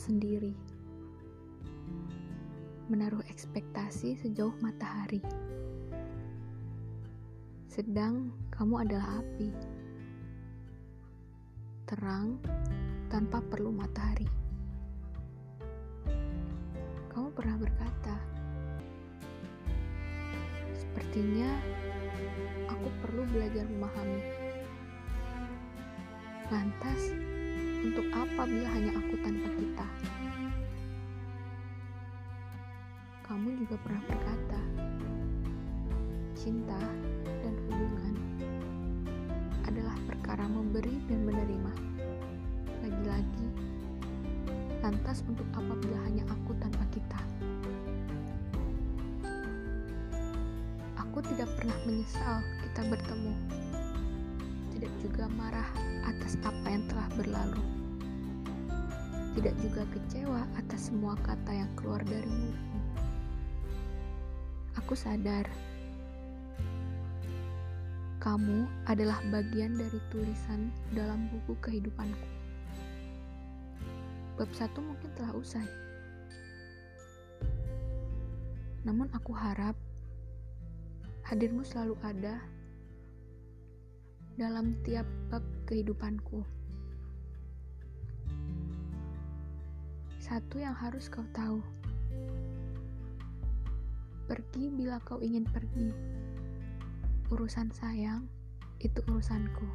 sendiri, menaruh ekspektasi sejauh matahari. Sedang kamu adalah api, terang tanpa perlu matahari. Kamu pernah berkata, "Sepertinya aku perlu belajar memahami." Lantas, untuk apa bila hanya aku tanpa kita? Kamu juga pernah berkata, cinta dan hubungan adalah perkara memberi dan menerima. Lagi-lagi, lantas untuk apa bila hanya aku tanpa kita? Aku tidak pernah menyesal kita bertemu, tidak juga marah atas apa yang telah berlalu. Tidak juga kecewa atas semua kata yang keluar dari mulutmu. Aku sadar kamu adalah bagian dari tulisan dalam buku kehidupanku. Bab satu mungkin telah usai. Namun aku harap hadirmu selalu ada dalam tiap bab kehidupanku. Satu yang harus kau tahu. Pergi bila kau ingin pergi. Urusan sayang itu urusanku.